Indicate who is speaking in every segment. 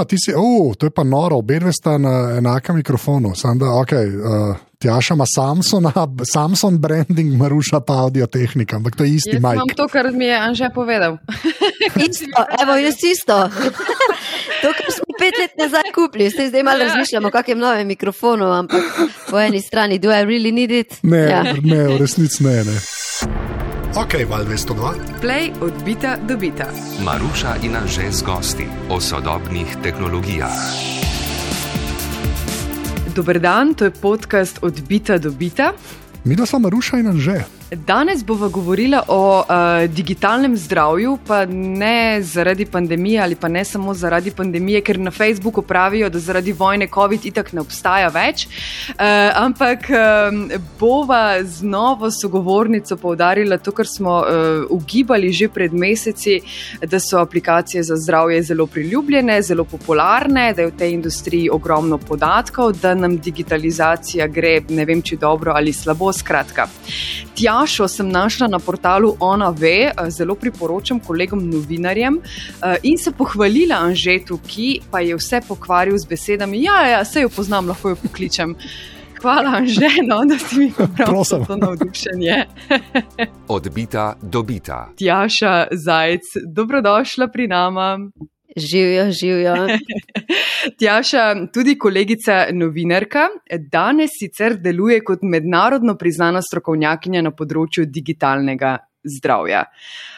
Speaker 1: Aha, ti si, oh, to je pa noro, obe dve sta na enakem mikrofonu. Sam da, ok, uh, Tjaša ima Samsung, Samsung branding, Maruša pa audio tehnika, ampak to je isti majk.
Speaker 2: imam to, kar mi je Anže povedal.
Speaker 3: Isto, evo, jaz isto. To, kar smo pet let nazaj kupili, zdaj, zdaj malo razmišljamo o kakem novem mikrofonu, ampak po eni strani, do I really need it?
Speaker 1: Ne,
Speaker 3: Ja.
Speaker 1: ne, v resnici ne. ne. Ok, val 202.
Speaker 2: Play odbita dobita.
Speaker 4: Maruša in Anže z gosti o sodobnih tehnologijah.
Speaker 2: Dober dan, to je podcast Odbita dobita.
Speaker 1: Mi da smo Maruša in Anže.
Speaker 2: Danes bomo govorili o uh, digitalnem zdravju, pa ne zaradi pandemije ali pa ne samo zaradi pandemije, ker na Facebooku pravijo, da zaradi vojne COVID itak ne obstaja več. Uh, ampak um, bova z novo sogovornico poudarila to, kar smo uh, ugibali že pred meseci, da so aplikacije za zdravje zelo priljubljene, zelo popularne, da je v tej industriji ogromno podatkov, da nam digitalizacija gre ne vem, če dobro ali slabo. Skratka. Tjašo sem našla na portalu Ona Ve, eh, zelo priporočam kolegom novinarjem eh, in se pohvalila Anžetu, ki pa je vse pokvaril z besedami: Ja, ja, se jo poznam, lahko jo pokličem. Hvala, Anže, no, da si mi
Speaker 1: Prosim.
Speaker 2: popravil to navdušenje.
Speaker 4: Odbita dobita.
Speaker 2: Tjaša Zajec, dobrodošla pri nama.
Speaker 3: Živijo, živijo.
Speaker 2: Tjaša, tudi kolegica novinarka, danes sicer deluje kot mednarodno priznana strokovnjakinja na področju digitalnega zdravja.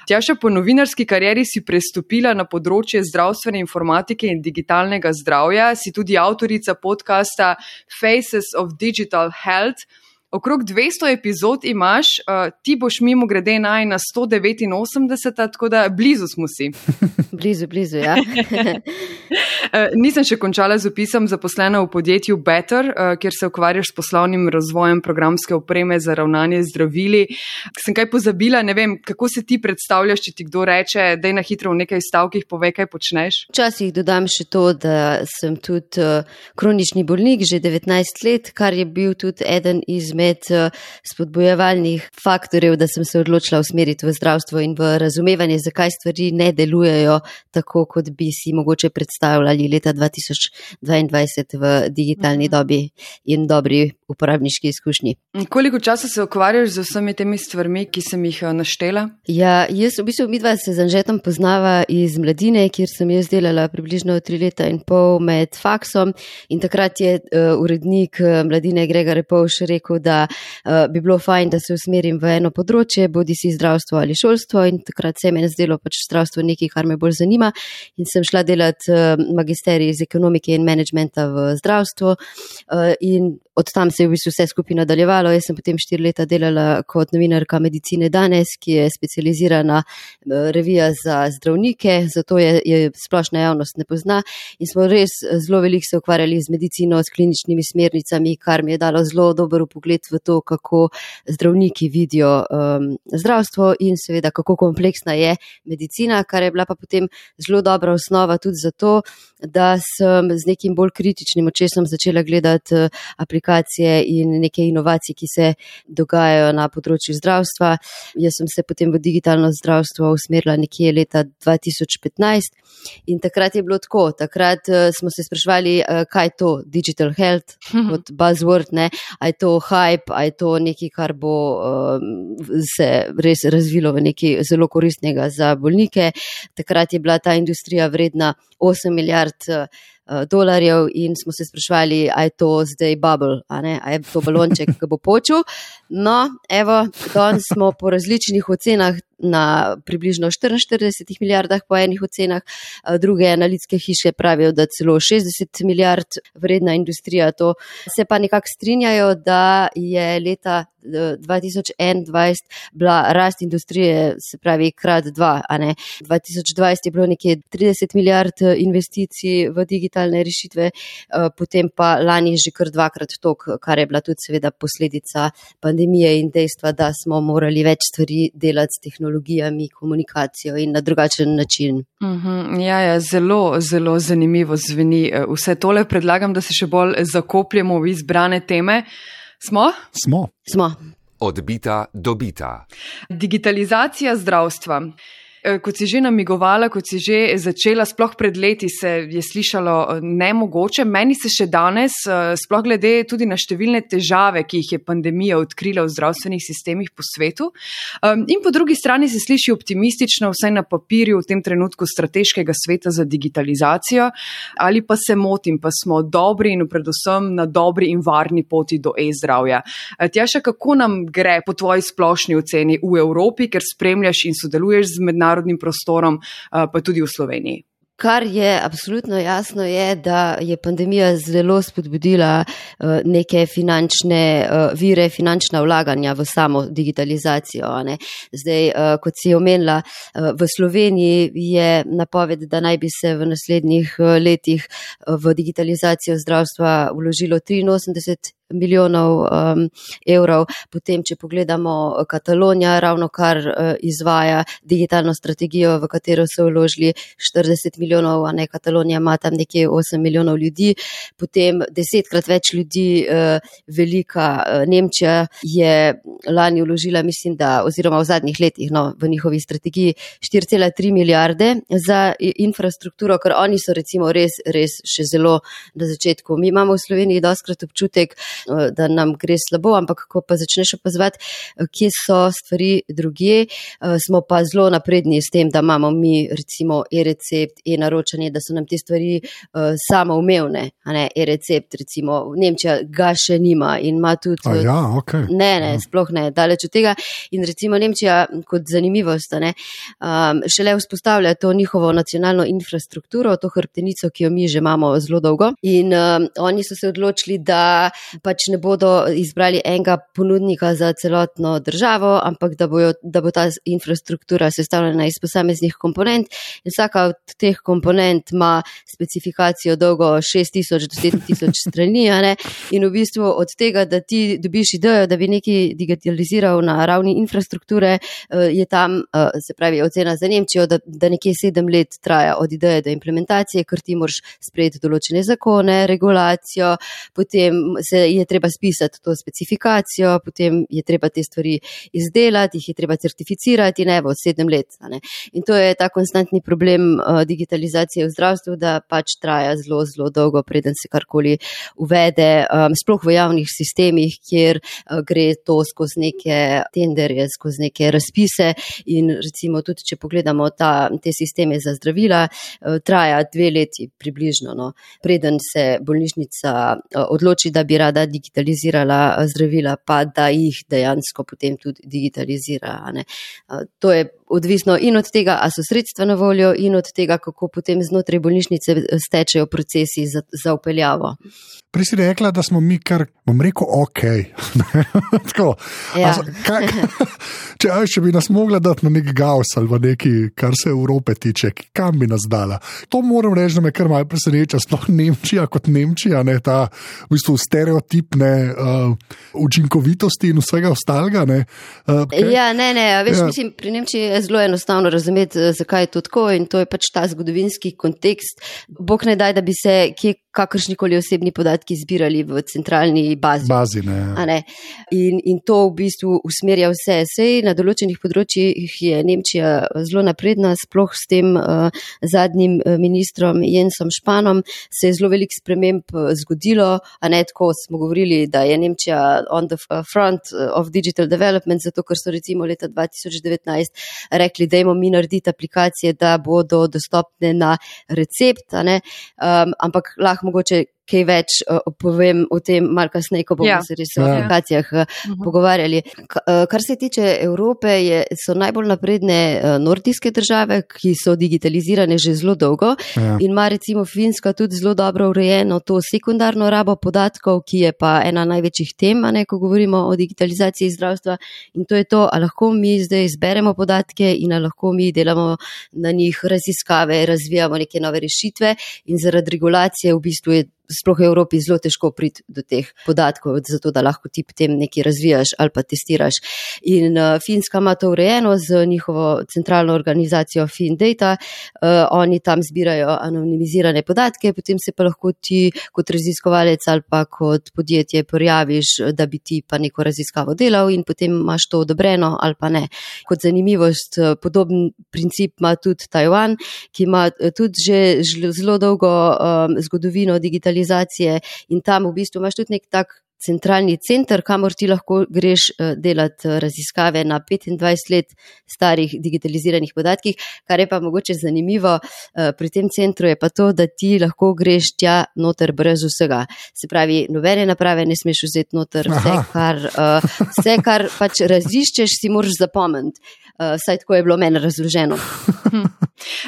Speaker 2: Tjaša, po novinarski karieri si prestopila na področje zdravstvene informatike in digitalnega zdravja, si tudi avtorica podcasta Faces of Digital Health. Okrog 200 epizod imaš, uh, ti boš mimo grede naj na 189, tako da blizu smo si.
Speaker 3: Blizu, blizu, ja.
Speaker 2: Eh, Nisem še končala z opisom zaposlena v podjetju Better, eh, kjer se ukvarjaš s poslovnim razvojem programske opreme za ravnanje z zdravili. Sem kaj pozabila, ne vem, kako se ti predstavljaš, če ti kdo reče, da je na hitro v nekaj stavkih pove, kaj počneš.
Speaker 3: Včasih dodam še to, da sem tudi uh, kronični bolnik že 19 let, kar je bil tudi eden izmed spodbojevalnih faktorjev, da sem se odločila usmeriti v zdravstvo in v razumevanje, zakaj stvari ne delujejo tako, kot bi si mogoče predstavljali leta 2022 v digitalni dobi in dobri uporabniški izkušnji.
Speaker 2: Koliko časa se ukvarjaš z vsemi temi stvarmi, ki sem jih eh, naštela?
Speaker 3: Ja, jaz v bistvu midva se z Anžetom poznava iz mladine, kjer sem jaz delala približno tri leta in pol med faksom in takrat je uh, urednik uh, mladine Gregor Repovš rekel, da uh, bi bilo fajn, da se usmerim v eno področje, bodi si zdravstvo ali šolstvo in takrat se je meni zdelo pač zdravstvo nekaj, kar me bolj zanima in sem šla delati uh, magisterij iz ekonomike in menedžmenta v zdravstvo uh, in od tam se je v bistvu vse skupaj nadaljevalo. Jaz sem potem štiri leta delala kot novinarka medicine danes, ki je specializirana eh, revija za zdravnike, zato je, je splošna javnost ne pozna in smo res eh, zelo veliko se ukvarjali z medicino, s kliničnimi smernicami, kar mi je dalo zelo dober pogled v to, kako zdravniki vidijo um, zdravstvo in seveda kako kompleksna je medicina, kar je bila pa potem zelo dobra osnova tudi zato, da sem z nekim bolj kritičnim očesom začela gledati eh, aplikacije in neke inovacije, ki se dogajajo na področju zdravstva. Jaz sem se potem v digitalno zdravstvo usmerila nekje leta 2015 in takrat je bilo tako. Takrat uh, smo se sprašvali, uh, kaj je to digital health kot buzzword, ne? a je to hype, a je to nekaj, kar bo um, se res razvilo v nekaj zelo koristnega za bolnike. Takrat je bila ta industrija vredna 8 milijard. Uh, dolarjev in smo se sprašvali, a je to zdaj bubble, a, ne? a je to balonček, ki bo počel. No, evo, danes smo po različnih ocenah na približno 44 milijardah, po enih ocenah, druge analitske hiše pravijo, da celo 60 milijard vredna industrija. To se pa nekako strinjajo, da je leta 2021 bila rast industrije, se pravi, krat dva, a ne. 2020 je bilo nekje 30 milijard investicij v digitalne rešitve, potem pa lani že kar dvakrat tok, kar je bila tudi seveda posledica pandemije in dejstva, da smo morali več stvari delati s tehnologijami, komunikacijo in na drugačen način.
Speaker 2: Uh -huh. ja, ja, zelo, zelo zanimivo zveni vse tole. Predlagam, da se še bolj zakopljemo v izbrane teme. Smo?
Speaker 1: Smo.
Speaker 3: Smo.
Speaker 4: Odbita dobita.
Speaker 2: Digitalizacija zdravstva. Eh, kot si že namigovala, kot si že začela, sploh pred leti se je slišalo eh, nemogoče. Meni se še danes, eh, sploh glede tudi na številne težave, ki jih je pandemija odkrila v zdravstvenih sistemih po svetu. In po drugi strani se sliši optimistično, vsaj na papirju v tem trenutku strateškega sveta za digitalizacijo. Ali pa se motim, pa smo dobri in predvsem na dobri in varni poti do e-zdravja. Tjaša, kako nam gre po tvoji splošni oceni v Evropi, ker spremljaš in sodeluješ z mednarodnim prostorom, pa tudi v Sloveniji?
Speaker 3: Kar je absolutno jasno, je, da je pandemija zelo spodbudila neke finančne vire, finančna vlaganja v samo digitalizacijo. Zdaj, kot si omenila, v Sloveniji je napoved, da naj bi se v naslednjih letih v digitalizacijo zdravstva vložilo 83 milijonov um, evrov. Potem, če pogledamo, Katalonija ravno kar uh, izvaja digitalno strategijo, v katero so vložili 40 milijonov, a ne Katalonija ima tam nekje 8 milijonov ljudi. Potem desetkrat več ljudi, uh, velika uh, Nemčija je lani vložila, mislim, da oziroma v zadnjih letih no, v njihovi strategiji 4,3 milijarde za infrastrukturo, ker oni so recimo res, res še zelo na začetku. Mi imamo v Sloveniji doskrat občutek, Eh, da nam gre slabo, ampak ko pa začneš opazovati, eh, kje so stvari drugje, eh, smo pa zelo napredni s tem, da imamo mi recimo e-recept, e-naročanje, da so nam te stvari samo umevne, e-recept, recimo Nemčija ga še nima in ima tudi.
Speaker 1: Ja, okay.
Speaker 3: Ne, ne, ja. sploh ne, daleč od tega. In recimo Nemčija kot zanimivost, ne, um, šele vzpostavlja to njihovo nacionalno infrastrukturo, to hrbtenico, ki jo mi že imamo zelo dolgo. In um, oni so se odločili, da pač ne bodo izbrali enega ponudnika za celotno državo, ampak da, bojo, da bo ta infrastruktura sestavljena iz posameznih komponent in vsaka od teh komponent ima specifikacijo dolgo 6000 do 7000 strani. In v bistvu od tega, da ti dobiš idejo, da bi nekaj digitaliziral na ravni infrastrukture, eh, je tam, eh, se pravi, ocena za Nemčijo, da, da nekje sedem let traja od ideje do implementacije, ker ti moraš sprejeti določene zakone, regulacijo, potem se je treba spisati to specifikacijo, potem je treba te stvari izdelati, jih je treba certificirati, ne bo sedem let. Ne. In to je ta konstantni problem uh, digitalizacije v zdravstvu, da pač traja zelo, zelo dolgo, preden se karkoli uvede, um, sploh v javnih sistemih, kjer uh, gre to skozi neke tenderje, skozi neke razpise. In recimo tudi, če pogledamo ta, te sisteme za zdravila, uh, traja dve leti približno, no, preden se bolnišnica uh, odloči, da bi rada digitalizirala eh, zdravila, pa da jih dejansko potem tudi digitalizira. Eh, to je odvisno in od tega, ali so sredstva na voljo, in od tega, kako potem znotraj bolnišnice eh, stečejo procesi za, za upeljavo.
Speaker 1: Prej si rekla, da smo mi kar, bom rekel, ok. Tako, ja. as, kaj, če, aj, če bi nas mogla dati na nek gaus ali nekaj, kar se Evrope tiče, kam bi nas dala. To moram reči, da me kar malce preseneča, sploh Nemčija kot Nemčija, ne ta v bistvu stereotipne uh, učinkovitosti in vsega ostalega. Ne,
Speaker 3: uh, ja, ne, ne, veš, ja. mislim, pri Nemčiji je zelo enostavno razumeti, eh, zakaj je to tako in to je pač ta zgodovinski kontekst. Bog ne daj, da bi se kje kakršni koli osebni podatki zbirali v centralni bazi.
Speaker 1: bazi ne, ja.
Speaker 3: ne? In, in to v bistvu usmerja vse. Sej na določenih področjih je Nemčija zelo napredna, sploh s tem uh, zadnjim eh, ministrom Jensom Španom se je zelo velik sprememb eh, zgodilo, a ne tako smo govorili, da je Nemčija on the front of digital development, zato ker so recimo leta 2019 rekli, da imamo mi narediti aplikacije, da bodo dostopne na recept, um, ampak lahko mogoče kaj več uh, povem o tem, malo kasneje, ko bomo ja. se res o ja. aplikacijah uh, uh-huh. pogovarjali. K, uh, kar se tiče Evrope, je, so najbolj napredne uh, nordijske države, ki so digitalizirane že zelo dolgo ja. in ima recimo Finska tudi zelo dobro urejeno to sekundarno rabo podatkov, ki je pa ena največjih tem, ne, ko govorimo o digitalizaciji zdravstva. In to je to, ali lahko mi zdaj izberemo podatke in ali lahko mi delamo na njih raziskave, razvijamo neke nove rešitve in zaradi regulacije v bistvu je sploh v Evropi zelo težko priti do teh podatkov, zato da lahko ti potem nekaj razvijaš ali pa testiraš. In uh, Finska ima to urejeno z njihovo centralno organizacijo FinData. Uh, oni tam zbirajo anonimizirane podatke, potem se pa lahko ti kot raziskovalec ali pa kot podjetje prijaviš, da bi ti pa neko raziskavo delal in potem imaš to odobreno ali pa ne. Kot zanimivost, podoben princip ima tudi Tajvan, ki ima tudi že zelo dolgo um, zgodovino digitalizacije in tam v bistvu imaš tudi nek tak centralni center, kamor ti lahko greš uh, delati uh, raziskave na 25 let starih digitaliziranih podatkih. Kar je pa mogoče zanimivo uh, pri tem centru je pa to, da ti lahko greš tja noter brez vsega. Se pravi, nobene naprave ne smeš vzeti noter, vse kar, vse, kar pač raziščeš, si moraš zapomniti. Uh, saj tako je bilo meni razloženo.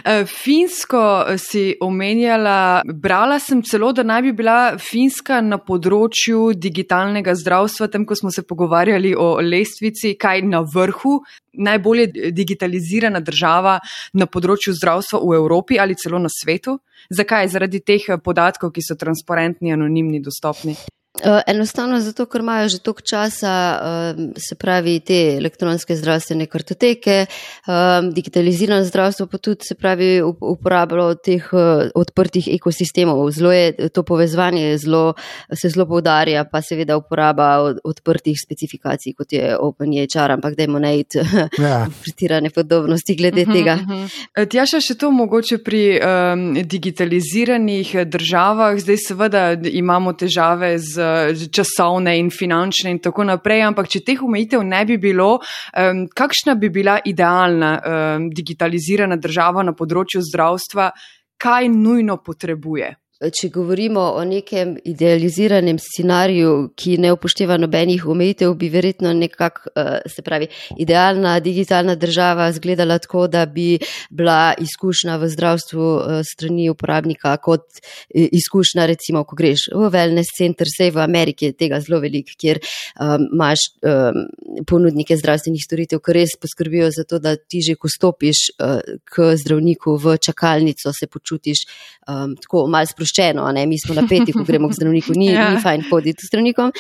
Speaker 2: Eh, Finsko eh, si omenjala, brala sem celo, da naj bi bila Finska na področju digitalnega zdravstva, tem, ko smo se pogovarjali o lestvici, kaj na vrhu, najbolje digitalizirana država na področju zdravstva v Evropi ali celo na svetu. Zakaj? Zaradi teh podatkov, ki so transparentni, anonimni, dostopni.
Speaker 3: Eh, enostavno zato, ker imajo že toliko časa, ehm, se pravi, te elektronske zdravstvene kartoteke, ehm, digitalizirano zdravstvo pa tudi, se pravi, uporabljalo teh eh, odprtih ekosistemov. Zelo je to povezovanje, zelo, se zelo povdarja, pa seveda uporaba odprtih specifikacij, kot je OpenHR, ampak dajmo ne iti ja. pretirane podobnosti glede uh mhm, -huh, tega. Uh mhm.
Speaker 2: -huh. E, Tjaša, še to mogoče pri um, digitaliziranih državah, zdaj seveda imamo težave z časovne in finančne in tako naprej, ampak če teh omejitev ne bi bilo, um, kakšna bi bila idealna um, digitalizirana država na področju zdravstva, kaj nujno potrebuje?
Speaker 3: Če govorimo o nekem idealiziranem scenariju, ki ne upošteva nobenih omejitev, bi verjetno nekako, eh, se pravi, idealna digitalna država izgledala tako, da bi bila izkušnja v zdravstvu eh, strani uporabnika kot eh, izkušnja, recimo, ko greš v wellness center, sej v Ameriki je tega zelo velik, kjer um, imaš um, ponudnike zdravstvenih storitev, ki res poskrbijo za to, da ti že, ko stopiš uh, k zdravniku v čakalnico, se počutiš um, tako malce sproščen sproščeno, ne? mi smo napeti, ko gremo k zdravniku, ni, ja. ni fajn hoditi s zdravnikom.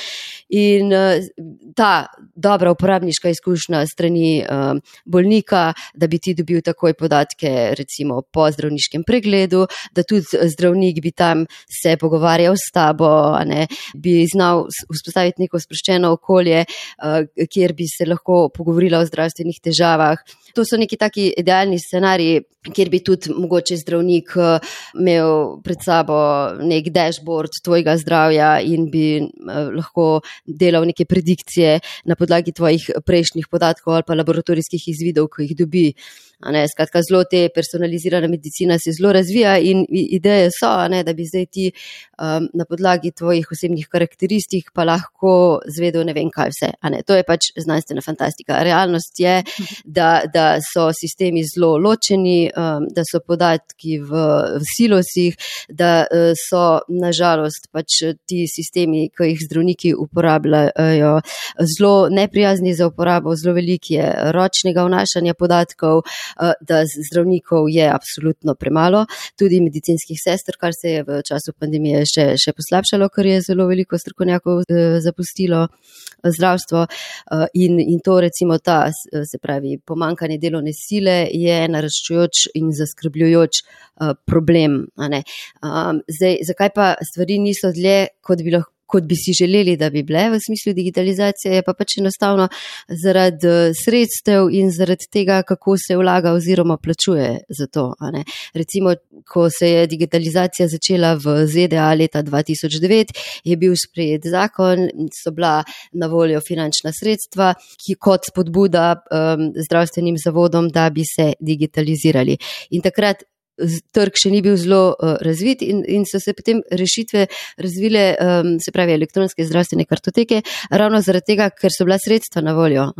Speaker 3: In uh, ta dobra uporabniška izkušnja strani uh, bolnika, da bi ti dobil takoj podatke, recimo po zdravniškem pregledu, da tudi zdravnik bi tam se pogovarjal s tabo, ne? bi znal vzpostaviti neko sproščeno okolje, uh, kjer bi se lahko pogovorila o zdravstvenih težavah. To so neki taki idealni scenariji, kjer bi tudi mogoče zdravnik imel pred sabo nek dashboard tvojega zdravja in bi eh, lahko delal neke predikcije na podlagi tvojih prejšnjih podatkov ali pa laboratorijskih izvidov, ki jih dobi. Ne, skratka, zelo te personalizirane medicine se zelo razvija in ideje so, ne, da bi zdaj ti um, na podlagi tvojih osebnih karakteristik pa lahko zvedel ne vem kaj vse. To je pač znanstvena fantastika. Realnost je, da, da so sistemi zelo ločeni, um, da so podatki v, v silosih, da uh, so nažalost pač ti sistemi, ki jih zdravniki uporabljajo, zelo neprijazni za uporabo, zelo veliki je ročnega vnašanja podatkov. Eh, da zdravnikov je absolutno premalo, tudi medicinskih sester, kar se je v času pandemije še, še poslabšalo, ker je zelo veliko strokovnjakov eh, zapustilo eh, zdravstvo. In, in to recimo ta, se pravi, pomankanje delovne sile je naraščujoč in zaskrbljujoč problem. Zdaj, zakaj pa stvari niso dlje, kot bi lahko? Kot bi si želeli, da bi bile v smislu digitalizacije, pa pač enostavno zaradi eh, sredstev in zaradi tega, kako se vlaga oziroma plačuje za to. Recimo, ko se je digitalizacija začela v ZDA leta 2009, je bil sprejet zakon, so bila na voljo finančna sredstva, ki kot spodbuda um, zdravstvenim zavodom, da bi se digitalizirali. In takrat trg še ni bil zelo uh, razvit in, in so se potem rešitve razvile, um, se pravi elektronske zdravstvene kartoteke, ravno zaradi tega, ker so bila sredstva na voljo.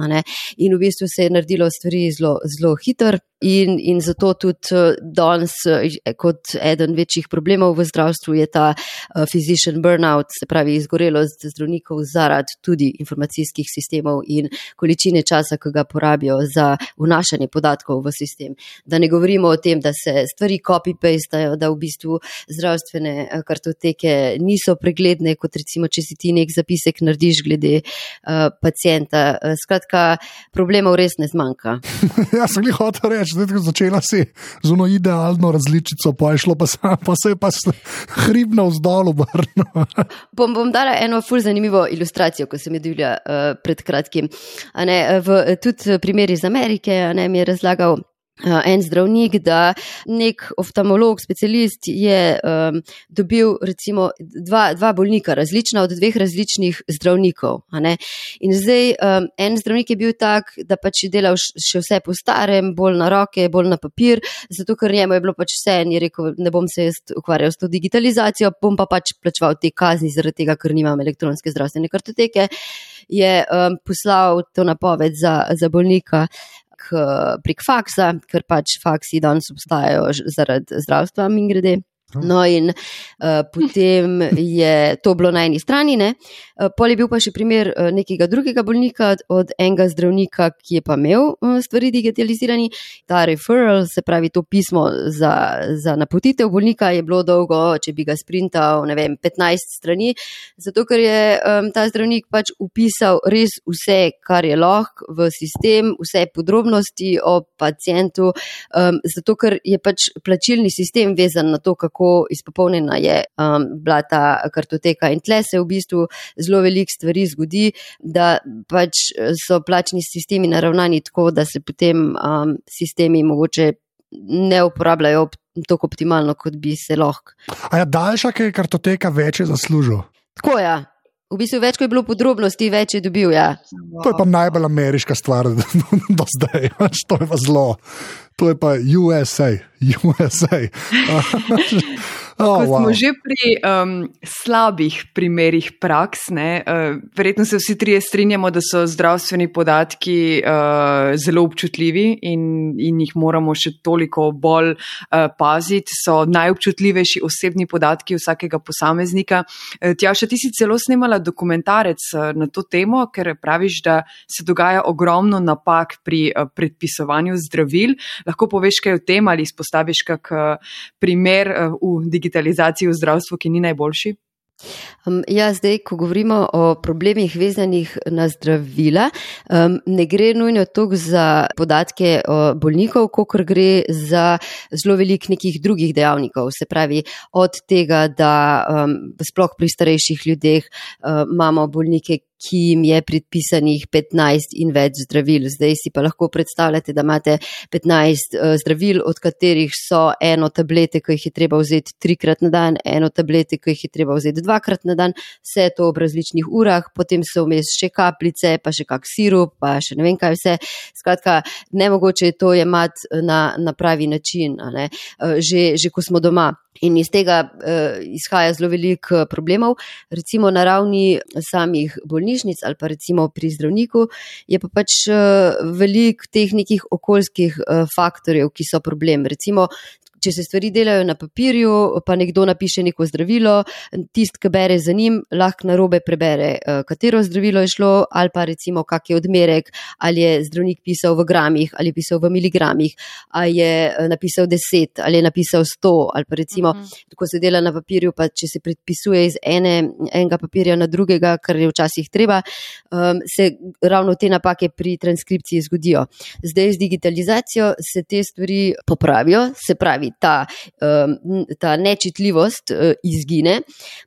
Speaker 3: In v bistvu se je naredilo stvari zelo, zelo hitro. In, in zato tudi uh, danes, uh, kot eden večjih problemov v zdravstvu, je ta uh, physician burnout, se pravi izgorelost zdravnikov zaradi tudi informacijskih sistemov in količine časa, ki ga porabijo za vnašanje podatkov v sistem. Da ne govorimo o tem, da se stvari copy-pastajo, da v bistvu zdravstvene kartoteke niso pregledne, kot recimo, če si ti nek zapisek narediš glede uh, pacijenta. Skratka, problemov res ne zmanjka.
Speaker 1: ja, sem jih hotel reči zdaj, začela si z eno idealno različico, pa je šlo pa, sam, pa se je pa hribno vzdolj obrnilo.
Speaker 3: bom, bom dala eno ful zanimivo ilustracijo, ko sem jo videla uh, pred kratkim. Ne, v, tudi primer iz Amerike ne, mi je razlagal. Eh, en zdravnik, da nek oftalmolog, specialist je um, dobil recimo dva, dva bolnika, različna od dveh različnih zdravnikov. In zdaj um, en zdravnik je bil tak, da pač je delal še vse po starem, bolj na roke, bolj na papir, zato ker njemu je bilo pač vse in je rekel, ne bom se jaz ukvarjal s to digitalizacijo, bom pa pač plačeval te kazni zaradi tega, ker nimam elektronske zdravstvene kartoteke. Je um, poslal to napoved za, za bolnika prek faksa, ker pač faksi danes obstajajo zaradi zdravstva, mi grede. No, in uh, potem je to bilo na eni strani, uh, pol je bil pa še primer uh, nekega drugega bolnika od enega zdravnika, ki je pa imel uh, stvari digitalizirani. Ta referral, se pravi to pismo za, za napotitev bolnika, je bilo dolgo, če bi ga sprintal, ne vem, 15 strani, zato ker je um, ta zdravnik pač upisal res vse, kar je lahko v sistem, vse podrobnosti o pacijentu, um, zato ker je pač plačilni sistem vezan na to, kako kako izpopolnjena je um, bila ta kartoteka. In tle se v bistvu zelo veliko stvari zgodi, da pač so plačni sistemi naravnani tako, da se potem um, sistemi mogoče ne uporabljajo tako optimalno, kot bi se lahko.
Speaker 1: A ja, daljša, ker je kartoteka več zaslužil.
Speaker 3: Tako je. Ja. V bistvu več, ko je bilo podrobnosti, več je dobil. Ja.
Speaker 1: To je pa najbolj ameriška stvar do zdaj, to je pa zelo. To je pa USA, USA.
Speaker 2: Oh, Ko smo wow. že pri um, slabih primerih praks, ne, uh, verjetno se vsi trije strinjamo, da so zdravstveni podatki uh, zelo občutljivi in, in jih moramo še toliko bolj uh, paziti. So najobčutljivejši osebni podatki vsakega posameznika. Uh, Tja, še ti si celo snimala dokumentarec uh, na to temo, ker praviš, da se dogaja ogromno napak pri uh, predpisovanju zdravil. Lahko poveš kaj o tem ali izpostaviš kak uh, primer uh, v digitalizaciji digitalizaciji v zdravstvu, ki ni najboljši?
Speaker 3: Um, ja, zdaj, ko govorimo o problemih vezanih na zdravila, um, ne gre nujno toliko za podatke o bolnikov, kot gre za zelo velik nekih drugih dejavnikov. Se pravi, od tega, da um, sploh pri starejših ljudeh um, imamo bolnike, ki jim je predpisanih 15 in več zdravil. Zdaj si pa lahko predstavljate, da imate 15 uh, zdravil, od katerih so eno tablete, ki jih je treba vzeti trikrat na dan, eno tablete, ki jih je treba vzeti dvakrat na dan, vse to ob različnih urah, potem so vmes še kapljice, pa še kak sirup, pa še ne vem kaj vse. Skratka, nemogoče je to jemati na, na pravi način, uh, že, že ko smo doma. In iz tega uh, izhaja zelo veliko problemov, recimo na ravni samih bolnišnic ali pa recimo pri zdravniku, je pa pač uh, veliko teh nekih okoljskih uh, faktorjev, ki so problem. Recimo, če se stvari delajo na papirju, pa nekdo napiše neko zdravilo, tist, ki bere za njim, lahko na robe prebere, eh, katero zdravilo je šlo, ali pa recimo kak je odmerek, ali je zdravnik pisal v gramih, ali je pisal v miligramih, ali je eh, napisal deset, ali je napisal sto, ali pa recimo, uh mhm. -huh. ko se dela na papirju, pa če se predpisuje iz ene, enega papirja na drugega, kar je včasih treba, um, se ravno te napake pri transkripciji zgodijo. Zdaj z digitalizacijo se te stvari popravijo, se pravi, ta, ta nečitljivost uh, izgine.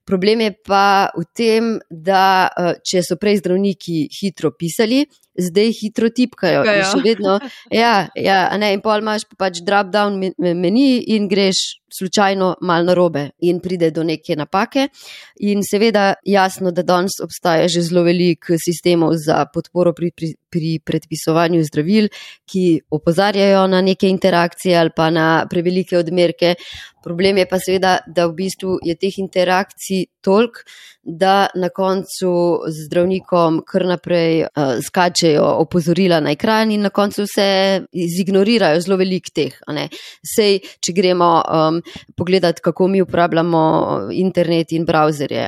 Speaker 3: Problem je pa v tem, da uh, če so prej zdravniki hitro pisali, zdaj hitro tipkajo. In, vedno, ja, ja, ne, in pol imaš pa pač drop down meni in greš slučajno mal na robe in pride do neke napake. In seveda jasno, da danes obstaja že zelo velik sistemov za podporo pri, pri, pri predpisovanju zdravil, ki opozarjajo na neke interakcije ali pa na prevelike odmerke. Problem je pa seveda, da v bistvu je teh interakcij toliko, da na koncu z zdravnikom kar naprej uh, skačejo opozorila na ekran in na koncu se izignorirajo zelo velik teh. Sej, če gremo um, pogledati, kako mi uporabljamo internet in browserje,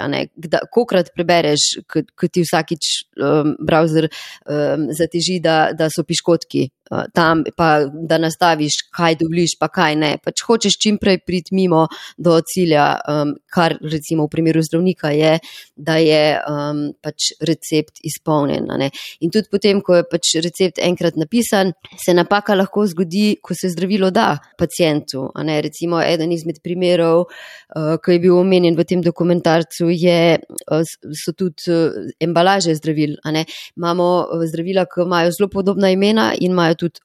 Speaker 3: kolikrat prebereš, ko ti vsakič um, browser um, zateži, da, da so piškotki tam, pa da nastaviš, kaj dovoliš, pa kaj ne. Pač hočeš čim prej priti mimo do cilja, um, kar recimo v primeru zdravnika je, da je um, pač recept izpolnjen. In tudi potem, ko je pač recept enkrat napisan, se napaka lahko zgodi, ko se zdravilo da pacijentu. Recimo eden izmed primerov, uh, ki je bil omenjen v tem dokumentarcu, je, uh, so tudi uh, embalaže zdravil. Imamo zdravila, ki imajo zelo podobna imena in imajo tudi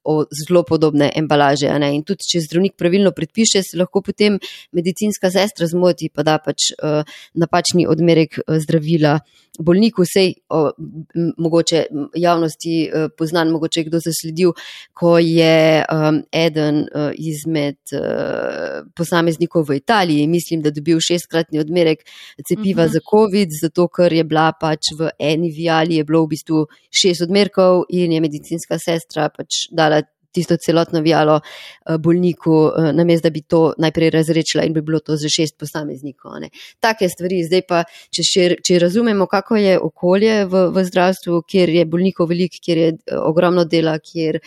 Speaker 3: zelo podobne embalaže. In tudi, če zdravnik pravilno predpiše, se lahko potem medicinska sestra zmoti, pa da pač napačni odmerek zdravila bolniku, vsej o, mogoče javnosti poznan, mogoče kdo zasledil, ko je um, eden izmed uh, posameznikov v Italiji, mislim, da dobil šestkratni odmerek cepiva uh mhm. -huh. za COVID, zato ker je bila pač v eni viali, je bilo v bistvu šest odmerkov in je medicinska sestra pač dala tisto celotno vijalo eh, bolniku, eh, namesto da bi to najprej razrečila in bi bilo to za šest posameznikov. Ne. Take stvari. Zdaj pa, če, še, če razumemo, kako je okolje v, v zdravstvu, kjer je bolnikov veliko, kjer je eh, ogromno dela, kjer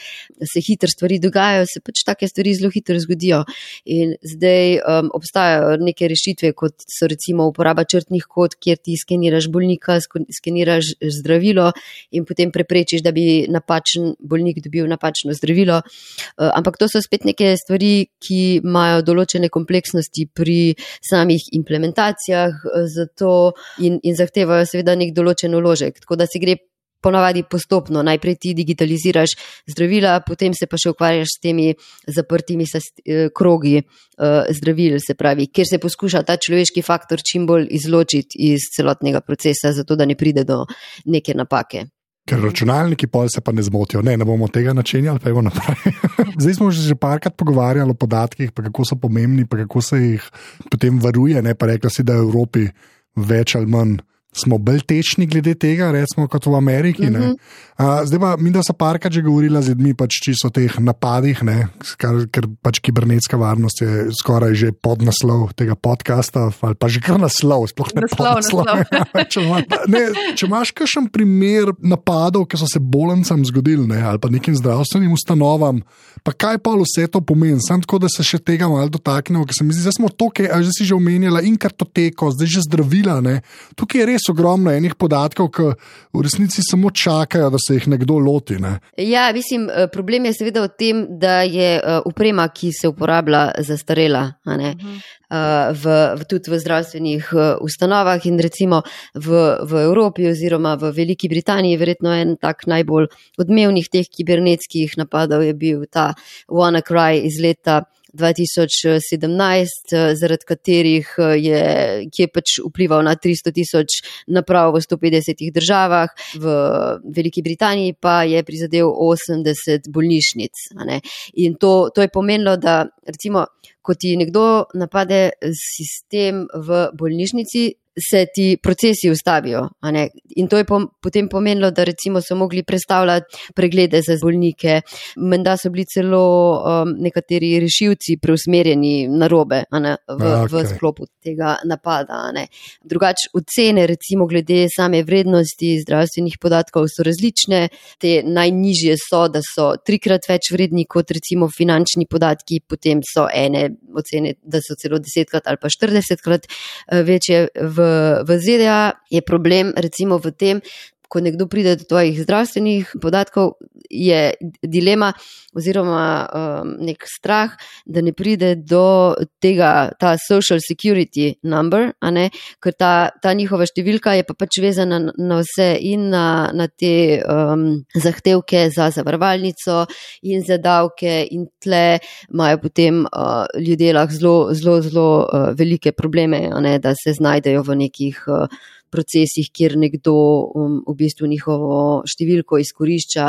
Speaker 3: se hitro stvari dogajajo, se pač take stvari zelo hitro zgodijo. In zdaj um, obstajajo neke rešitve, kot so recimo uporaba črtnih kod, kjer ti skeniraš bolnika, skeniraš zdravilo in potem preprečiš, da bi napačen bolnik dobil napačno zdravilo. Eh, ampak to so spet neke stvari, ki imajo določene kompleksnosti pri samih implementacijah eh, in, in zahtevajo seveda nek določen uložek. Tako da se gre ponavadi postopno. Najprej ti digitaliziraš zdravila, potem se pa še ukvarjaš s temi zaprtimi eh, krogi zdravil, se pravi, kjer se poskuša ta človeški faktor čim bolj izločiti iz celotnega procesa, zato da ne pride do neke napake.
Speaker 1: Ker računalniki pol se pa ne zmotijo, ne, ne bomo tega načenjali, pa je naprej. Zdaj smo že parkrat pogovarjali o podatkih, kako so pomembni, kako se jih potem varuje. Ne, pa rekla si, da je v Evropi več ali manj smo bolj tečni glede tega, recimo kot v Ameriki. Uh -huh. uh, zdaj pa mi, da so parkrat že govorila z ljudmi, pač čisto o teh napadih, ne, skar, ker pač kibernetska varnost je skoraj že pod naslov tega podcasta, ali pa že kar naslov, sploh ne naslov, naslov. če, ima, ne, če imaš kakšen primer napadov, ki so se bolnicam zgodili, ne, ali pa nekim zdravstvenim ustanovam, pa kaj pa vse to pomeni, samo tako, da se še tega malo dotaknemo, ker se mi zdi, da smo to, kar si že omenjala, in kartoteko, zdaj že zdravila, ne, tukaj je res ogromno enih podatkov, ki v resnici samo čakajo, da se jih nekdo loti. Ne?
Speaker 3: Ja, mislim, eh, problem je seveda v tem, da je uprema, eh, ki se uporablja, zastarela. Mhm. Uh, v, v, tudi v zdravstvenih uh, ustanovah in recimo v, v Evropi oziroma v Veliki Britaniji, verjetno en tak najbolj odmevnih teh kibernetskih napadov je bil ta WannaCry iz leta 2017, eh, zaradi katerih eh, je, je pač vplival na 300 tisoč naprav v 150 državah, v Veliki Britaniji pa je prizadel 80 bolnišnic. In to, to je pomenilo, da recimo, ko ti nekdo napade sistem v bolnišnici, se ti procesi ustavijo. In to je potem pomenilo, da recimo so mogli predstavljati preglede za bolnike. Menda so bili celo um, nekateri rešilci preusmerjeni na robe v, okay. v sklopu tega napada. Drugače, ocene recimo glede same vrednosti zdravstvenih podatkov so različne. Te najnižje so, da so trikrat več vredni kot recimo finančni podatki, potem so ene ocene, da so celo desetkrat ali pa štiridesetkrat eh, večje v v ZDA je problem recimo v tem, ko nekdo pride do tvojih zdravstvenih podatkov, je dilema oziroma um, nek strah, da ne pride do tega, ta social security number, ker ta, ta njihova številka je pa pač vezana na vse in na, na te um, zahtevke za zavarovalnico in za davke in tle imajo potem uh, ljudje lahko zelo, zelo, zelo uh, velike probleme, da se znajdejo v nekih uh, procesih, kjer nekdo um, v bistvu njihovo številko izkorišča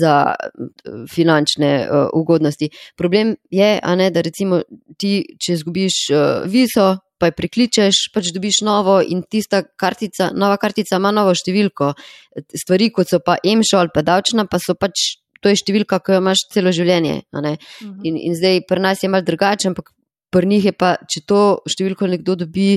Speaker 3: za uh, finančne uh, ugodnosti. Problem je, ne, da recimo ti, če zgubiš uh, vizo, pa jo prikličeš, pač dobiš novo in tista kartica, nova kartica ima novo številko. Stvari, kot so pa emšo ali pa davčna, pa so pač. To je številka, ki jo imaš celo življenje. Mhm. In, in zdaj pri nas je malo drugače, ampak pri njih je pa, če to številko nekdo dobi,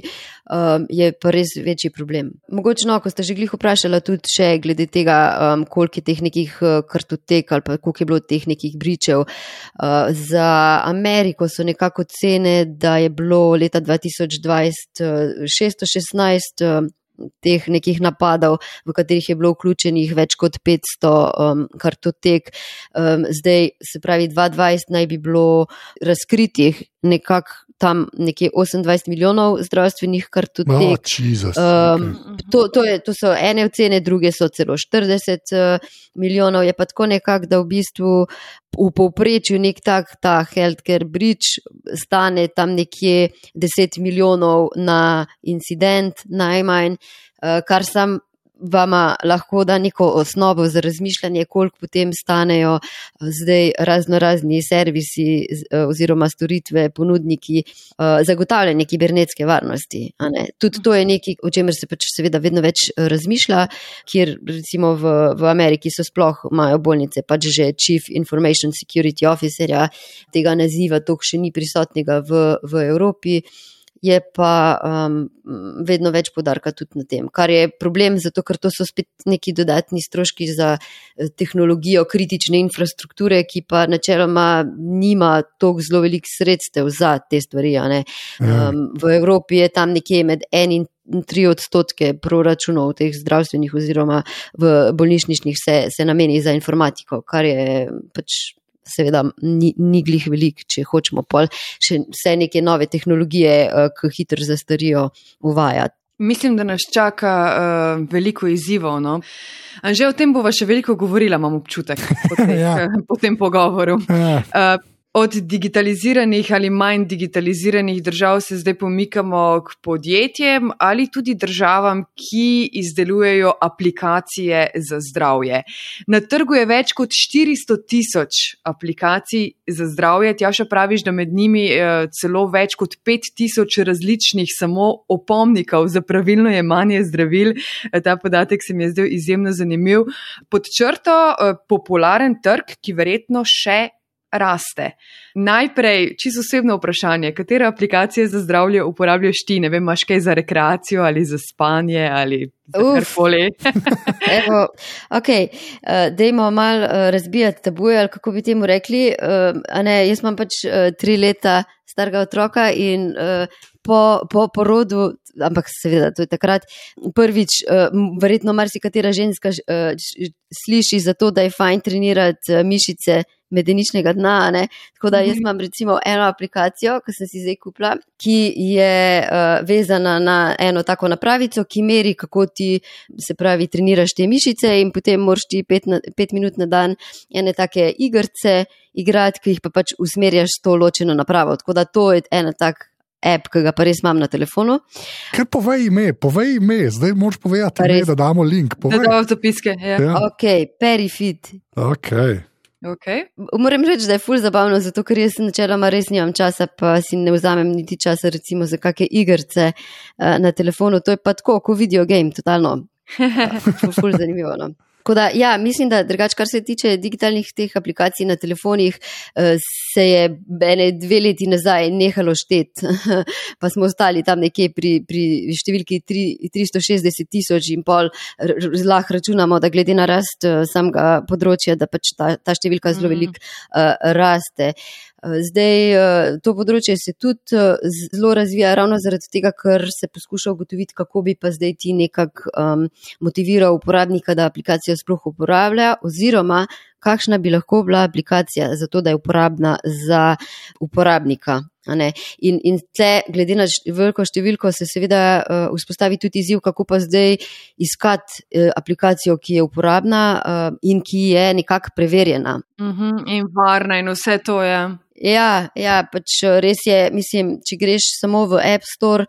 Speaker 3: um, je pa res večji problem. Mogoče, no, ko ste že glih vprašali, tudi še glede tega, um, koliko je teh nekih uh, kartotek ali koliko je bilo teh nekih bričev. Uh, za Ameriko so nekako cene, da je bilo leta 2020 uh, 616. Teh nekih napadov, v katerih je bilo vključenih več kot 500 um, kartotek. Um, zdaj, se pravi, 2020 naj bi bilo razkritih nekako tam nekje 28 milijonov zdravstvenih kartotek. Oh,
Speaker 1: Jesus, um, okay.
Speaker 3: to, to, je, to so ene ocene, druge so celo 40 uh, milijonov. Je pa tako nekako, da v bistvu v povprečju nek tak ta healthcare bridge stane tam nekje 10 milijonov na incident najmanj, uh, kar sam vama lahko da neko osnovo za razmišljanje, koliko potem stanejo eh, zdaj razno razni servisi eh, oziroma storitve, ponudniki eh, zagotavljanja kibernetske varnosti. Tudi to je nekaj, o čemer se pač seveda vedno več razmišlja, kjer recimo v, v Ameriki so sploh imajo bolnice, pač že Chief Information Security Officerja, tega naziva tok še ni prisotnega v, v Evropi je pa um, vedno več podarka tudi na tem, kar je problem, zato ker to so spet neki dodatni stroški za eh, tehnologijo kritične infrastrukture, ki pa načeloma nima toliko zelo velik sredstev za te stvari. Ja. Um, v Evropi je tam nekje med en in tri odstotke proračunov teh zdravstvenih oziroma v bolnišničnih se, se nameni za informatiko, kar je pač seveda ni, ni glih velik, če hočemo pol še vse neke nove tehnologije, uh, ki hitro zastarijo, uvajati.
Speaker 2: Mislim, da nas čaka uh, veliko izzivov. No? Že o tem bova še veliko govorila, imam občutek po, teh, ja. po tem pogovoru. Ja. Uh, Od digitaliziranih ali manj digitaliziranih držav se zdaj pomikamo k podjetjem ali tudi državam, ki izdelujejo aplikacije za zdravje. Na trgu je več kot 400 tisoč aplikacij za zdravje. Tjaša praviš, da med njimi je celo več kot 5 tisoč različnih samo opomnikov za pravilno jemanje zdravil. Ta podatek se mi je zdel izjemno zanimiv. Pod črto eh, popularen trg, ki verjetno še raste. Najprej, čisto osebno vprašanje, katere aplikacije za zdravje uporabljaš ti? Ne vem, imaš kaj za rekreacijo ali za spanje ali karkoli.
Speaker 3: Evo, ok, uh, dajmo malo uh, razbijati tabuje, ali kako bi temu rekli. Uh, ne, jaz imam pač uh, tri leta starega otroka in uh, po, po porodu, ampak seveda, to je takrat prvič, uh, verjetno marsikatera ženska uh, sliši za to, da je fajn trenirati uh, mišice medeničnega dna. Ne? Tako da jaz mhm. imam recimo eno aplikacijo, ki sem si zdaj kupila, ki je uh, vezana na eno tako napravico, ki meri, kako ti se pravi treniraš te mišice in potem moraš ti pet, na, pet minut na dan ene take igrce igrati, ki jih pa pač usmerjaš s to ločeno napravo. Tako da to je ena tak. App, ki ga pa res imam na telefonu.
Speaker 1: Kaj povej ime, povej ime, zdaj moš povedati, ime, da damo link.
Speaker 2: Povej. Da damo zapiske. Ja.
Speaker 3: Ja. Ok, perifit.
Speaker 1: Okay.
Speaker 2: Okay.
Speaker 3: Moram reči, da je ful zabavno, zato ker jaz načeloma res nimam časa, pa si ne vzamem niti časa, recimo za kakšne igrice uh, na telefonu. To je pa tako, kot video game, totalno. ful, ful zanimivo. No. Tako da, ja, mislim, da drugač, kar se tiče digitalnih teh aplikacij na telefonih, eh, se je ene dve leti nazaj nehalo šteti, pa smo ostali tam nekje pri, pri številki 3, 360 tisoč in pol, lahko računamo, da glede na rast eh, samega področja, da pač ta, ta številka zelo mhm. veliko uh, raste. Eh, zdaj, eh, to področje se tudi eh, zelo razvija, ravno zaradi tega, ker se poskuša ugotoviti, kako bi pa zdaj ti nekako um, motiviral uporabnika, da aplikacijo sploh uporablja, oziroma kakšna bi lahko bila aplikacija za to, da je uporabna za uporabnika. In, in tle, glede na veliko številko, se seveda uh, vzpostavi tudi izziv, kako pa zdaj iskati uh, aplikacijo, ki je uporabna uh, in ki je nekako preverjena.
Speaker 2: Uh mhm, -huh, in varna, in vse to je.
Speaker 3: Ja, ja, pač res je, mislim, če greš samo v App Store.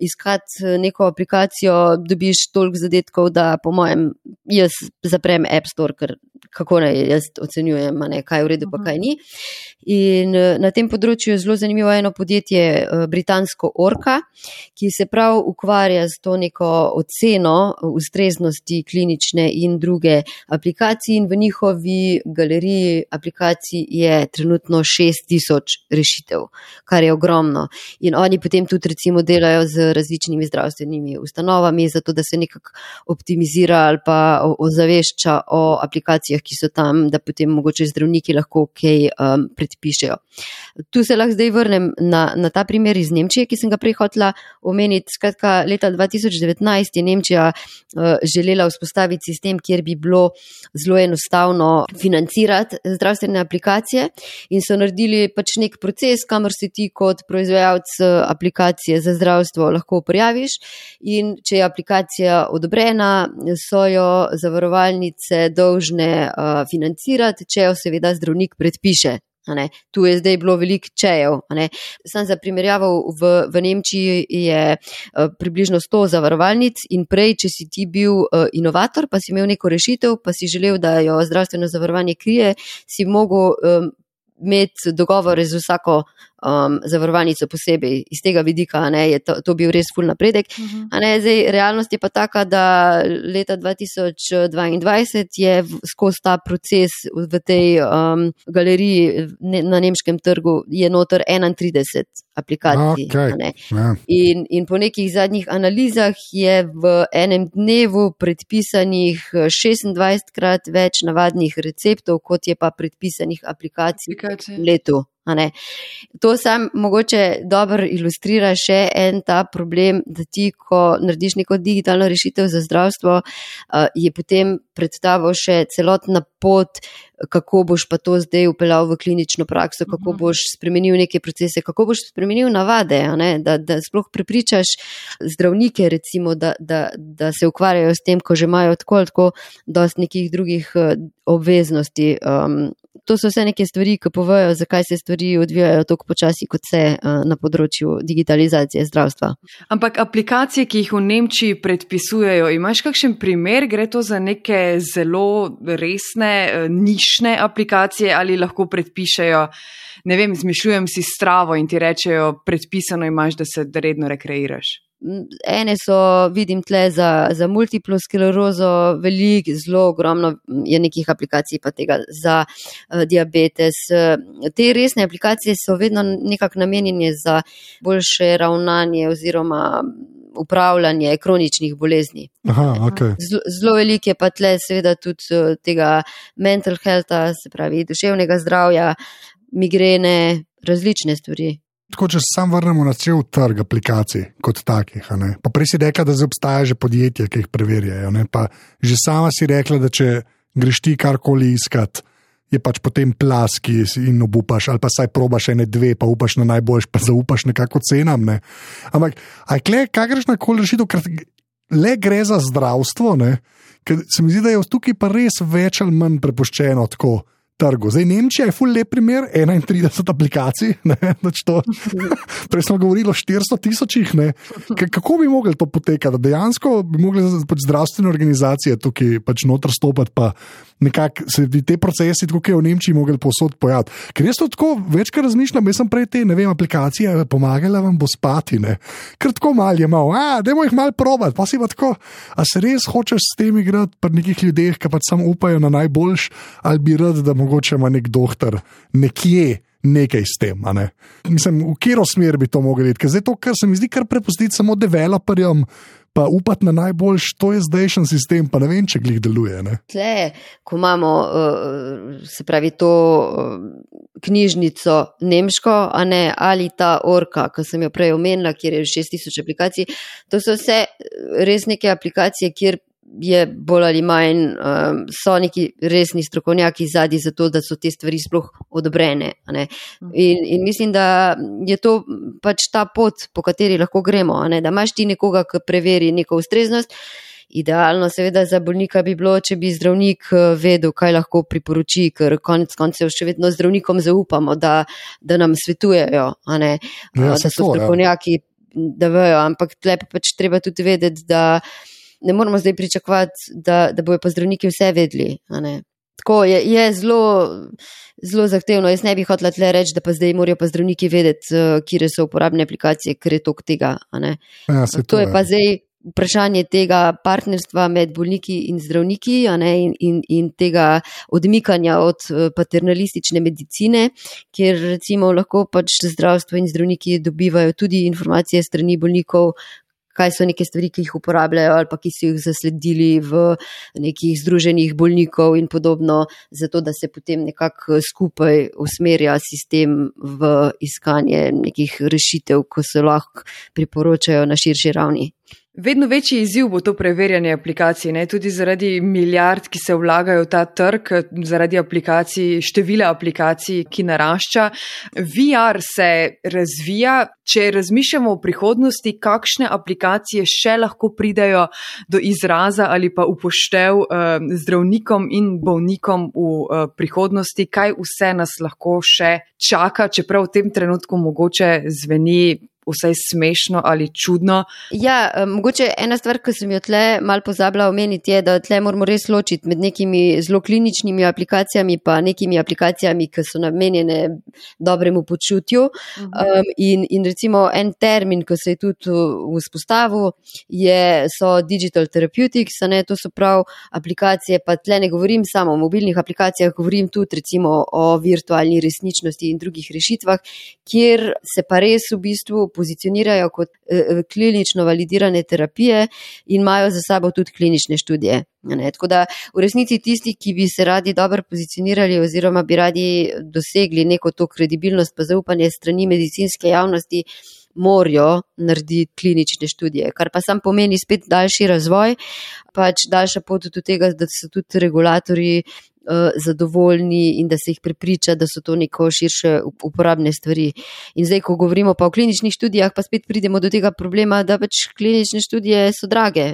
Speaker 3: Iskati neko aplikacijo, dobiš toliko zadetkov, da po mojem jaz zaprem App Store, ker kako naj jaz ocenjujem, ne, kaj je v redu, pa kaj ni. In na tem področju je zelo zanimivo eno podjetje, britansko Orka, ki se prav ukvarja z to neko oceno ustreznosti klinične in druge aplikacije in v njihovi galeriji aplikacij je trenutno 6000 rešitev, kar je ogromno. In oni potem tudi recimo delajo z različnimi zdravstvenimi ustanovami, zato da se nekako optimizira ali pa ozavešča o aplikacijah, ki so tam, da potem mogoče zdravniki lahko kaj um, predpišejo. Tu se lahko zdaj vrnem na, na ta primer iz Nemčije, ki sem ga prej hotla omeniti. Skratka, leta 2019 je Nemčija uh, želela vzpostaviti sistem, kjer bi bilo zelo enostavno financirati zdravstvene aplikacije in so naredili pač nek proces, kamor se ti kot proizvajalec uh, aplikacije za zdravstvo lahko prijaviš in če je aplikacija odobrena, so jo zavarovalnice dolžne uh, financirati, če jo seveda zdravnik predpiše. Tu je zdaj bilo veliko čejev. Sam za primerjavo, v, v Nemčiji je uh, približno 100 zavarovalnic in prej, če si ti bil uh, inovator, pa si imel neko rešitev, pa si želel, da jo zdravstveno zavarovanje krije, si mogel um, imeti dogovore z vsako um, zavarovalnico posebej. Iz tega vidika ne, je to, to bil res full napredek. Uh mhm. -huh. ne, zdaj, realnost je pa taka, da leta 2022 je skozi ta proces v tej um, galeriji ne, na nemškem trgu je notor 31 aplikacij.
Speaker 1: Okay.
Speaker 3: Ne. Ja. In, in po nekih zadnjih analizah je v enem dnevu predpisanih 26 krat več navadnih receptov, kot je pa predpisanih aplikacij v letu. To sam mogoče dobro ilustrira še en ta problem, da ti, ko narediš neko digitalno rešitev za zdravstvo, je potem predstavo še celotna pot, kako boš pa to zdaj upeljal v klinično prakso, kako mhm. boš spremenil neke procese, kako boš spremenil navade, da, da sploh prepričaš zdravnike, recimo, da, da, da se ukvarjajo s tem, ko že imajo tako ali tako dost nekih drugih obveznosti. Um, to so vse neke stvari, ki povejo, zakaj se stvari odvijajo tako počasi, kot se uh, na področju digitalizacije zdravstva.
Speaker 2: Ampak aplikacije, ki jih v Nemčiji predpisujejo, imaš kakšen primer, gre to za neke zelo resne, uh, nišne aplikacije ali lahko predpišejo, ne vem, zmišljujem si stravo in ti rečejo, predpisano imaš, da se redno rekreiraš.
Speaker 3: Ene so, vidim, tle za, za multiplo sklerozo, veliko, zelo ogromno je nekih aplikacij, pa tega za uh, diabetes. Te resne aplikacije so vedno nekako namenjene za boljše ravnanje oziroma upravljanje kroničnih bolezni.
Speaker 1: Aha, okay.
Speaker 3: Zelo veliko je pa tle, seveda, tudi uh, tega mental healtha, se pravi, duševnega zdravja, migrene, različne stvari.
Speaker 1: Tako, če se sam vrnemo na cel trg aplikacij kot takih. Pa prej si rekla, da obstaja že podjetja, ki jih preverjajo. Pa že sama si rekla, da če greš ti karkoli iskat, je pač potem plaski in obupaš, ali pa saj probaš ene dve, pa upaš na najboljš, pa zaupaš nekako cenam. Ne? Ampak, aj kle, kaj greš na koli rešitev, ker le gre za zdravstvo, ker se mi zdi, da je tukaj pa res več ali manj prepuščeno tako trgu. Zdaj, Nemčija je full lep primer, 31 aplikacij. Prej smo govorili o 400 tisočih. Kako bi mogli to potekati? Dejansko bi mogli pač zdravstvene organizacije tukaj pač noter stopiti, pa nekako se bi te procesi, kot je v Nemčiji, mogli posod pojaviti. Ker jaz to tako večkrat razmišljam, jaz sem prej te vem, aplikacije pomagala vam bo spati. Ne? Ker tako mal je malo, da jih mal probat, pa si pa tako. A se res hočeš s tem igrati pri nekih ljudeh, ki pač samo upajo na najboljš, ali bi rad, da mogoče ima nek doktor nekje nekaj s tem. Ne? Mislim, v katero smer bi to mogli iti. Zdaj to, kar se mi zdi, kar prepustiti samo developerjem. Pa upati na najboljš, to je zdajšen sistem, pa ne vem, če glih deluje.
Speaker 3: Tle, ko imamo, se pravi, to knjižnico nemško, ne, ali ta orka, ki sem jo prej omenila, kjer je 6000 aplikacij, to so vse res neke aplikacije, kjer je bolj ali manj, um, so neki resni strokovnjaki zadnji za to, da so te stvari sploh odobrene. In, in mislim, da je to pač ta pot, po kateri lahko gremo. Da imaš ti nekoga, ki preveri neko ustreznost. Idealno, seveda, za bolnika bi bilo, če bi zdravnik uh, vedel, kaj lahko priporoči, ker konec koncev še vedno zdravnikom zaupamo, da, da nam svetujejo, ja, uh, da so ja. strokovnjaki. Ja da vejo, ampak tle pa pač treba tudi vedeti, da ne moramo zdaj pričakovati, da, da bojo pa zdravniki vse vedeli. Tako je, je zelo, zelo zahtevno. Jaz ne bi hotel tle reči, da pa zdaj morajo pa zdravniki vedeti, uh, kje so uporabne aplikacije, ker je tok tega.
Speaker 1: Ja, to,
Speaker 3: to je pa zdaj vprašanje tega partnerstva med bolniki in zdravniki ne, in, in, in tega odmikanja od uh, paternalistične medicine, kjer recimo lahko pač zdravstvo in zdravniki dobivajo tudi informacije strani bolnikov, kaj so neke stvari, ki jih uporabljajo ali pa ki so jih zasledili v nekih združenih bolnikov in podobno, zato da se potem nekako skupaj usmerja sistem v iskanje nekih rešitev, ko se lahko priporočajo na širši ravni.
Speaker 2: Vedno večji izziv bo to preverjanje aplikacij, ne? tudi zaradi milijard, ki se vlagajo v ta trg, zaradi aplikacij, števila aplikacij, ki narašča. VR se razvija. Če razmišljamo o prihodnosti, kakšne aplikacije še lahko pridajo do izraza ali pa upoštev eh, zdravnikom in bolnikom v eh, prihodnosti, kaj vse nas lahko še čaka, čeprav v tem trenutku mogoče zveni vsaj smešno ali čudno.
Speaker 3: Ja, eh, mogoče ena stvar, ki sem jo tle mal pozabila omeniti, je, da tle moramo res ločiti med nekimi zelo kliničnimi aplikacijami pa nekimi aplikacijami, ki so namenjene dobremu počutju. Mhm. Um, in, in recimo en termin, ki se je tudi vzpostavil, je, so digital therapeutics, ne, to so prav aplikacije, pa tle ne govorim samo o mobilnih aplikacijah, govorim tudi recimo o virtualni resničnosti in drugih rešitvah, kjer se pa res v bistvu pozicionirajo kot eh, eh, klinično validirane terapije in imajo za sabo tudi klinične študije. Ne? Tako da v resnici tisti, ki bi se radi dobro pozicionirali oziroma bi radi dosegli neko to kredibilnost pa zaupanje strani medicinske javnosti, morajo narediti klinične študije, kar pa sam pomeni spet daljši razvoj, pač daljša pot do tega, da so tudi regulatori zadovoljni in da se jih prepriča, da so to neko širše uporabne stvari. In zdaj, ko govorimo pa o kliničnih študijah, pa spet pridemo do tega problema, da pač klinične študije so drage.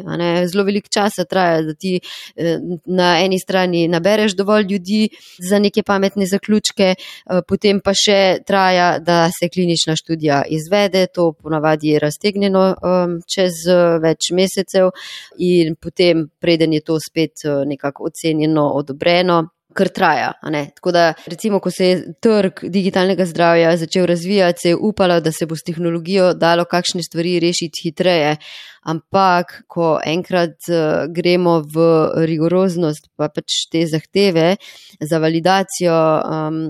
Speaker 3: Zelo velik čas traja, da ti uh, na eni strani nabereš dovolj ljudi za neke pametne zaključke, uh, potem pa še traja, da se klinična študija izvede. To ponavadi je raztegnjeno um, čez več mesecev in potem, preden je to spet nekako ocenjeno, odobreno, kar traja. Tako da, recimo, ko se je trg digitalnega zdravja začel razvijati, se je upalo, da se bo s tehnologijo dalo kakšne stvari rešiti hitreje. Ampak, ko enkrat uh, gremo v rigoroznost, pa pač te zahteve za validacijo um,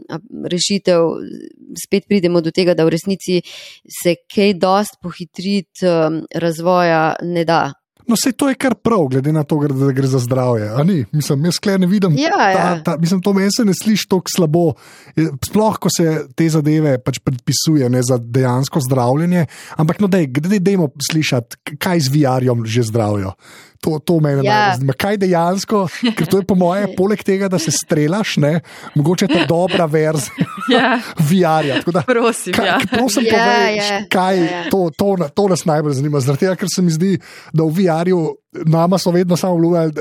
Speaker 3: rešitev, spet pridemo do tega, da v resnici se kaj dost pohitriti um, razvoja ne da.
Speaker 1: No, vse to je kar prav, glede na to, da gre za zdravje. Mislim, jaz ne vidim.
Speaker 3: Ja, ta, ja.
Speaker 1: ta, mislim, to meni se ne sliši tako slabo. Sploh, ko se te zadeve pač predpisuje ne, za dejansko zdravljenje. Ampak, no, dej, gdej, dejmo slišati, kaj z VR-jom že zdravijo to, to meni ja. zanima. Kaj dejansko, ker to je po moje, poleg tega, da se strelaš, ne, mogoče ta dobra verzija ja. VR-ja.
Speaker 2: Prosim, kaj,
Speaker 1: ja. prosim ja, povej, ja. kaj ja, ja. To, to, to nas najbolj zanima. Zaradi tega, ker se mi zdi, da v VR-ju. Nama so vedno samo vlujali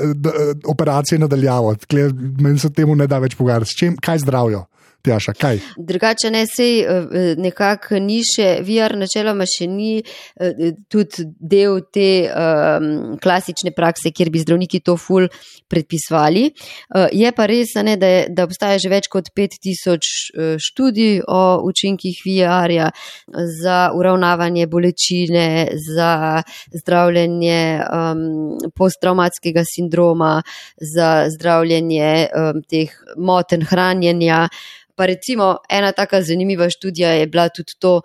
Speaker 1: operacije nadaljavo, meni se temu ne da več pogajati. Kaj zdravijo? Tjaša, kaj?
Speaker 3: Drugače ne, sej eh, nekako ni še, VR načeloma še ni eh, tudi del te um, klasične prakse, kjer bi zdravniki to ful predpisvali. Uh, je pa res, ne, da, je, da obstaja že več kot 5000 študij o učinkih VR-ja za uravnavanje bolečine, za zdravljenje um, posttraumatskega sindroma, za zdravljenje um, teh moten hranjenja. Pa recimo ena taka zanimiva študija je bila tudi to,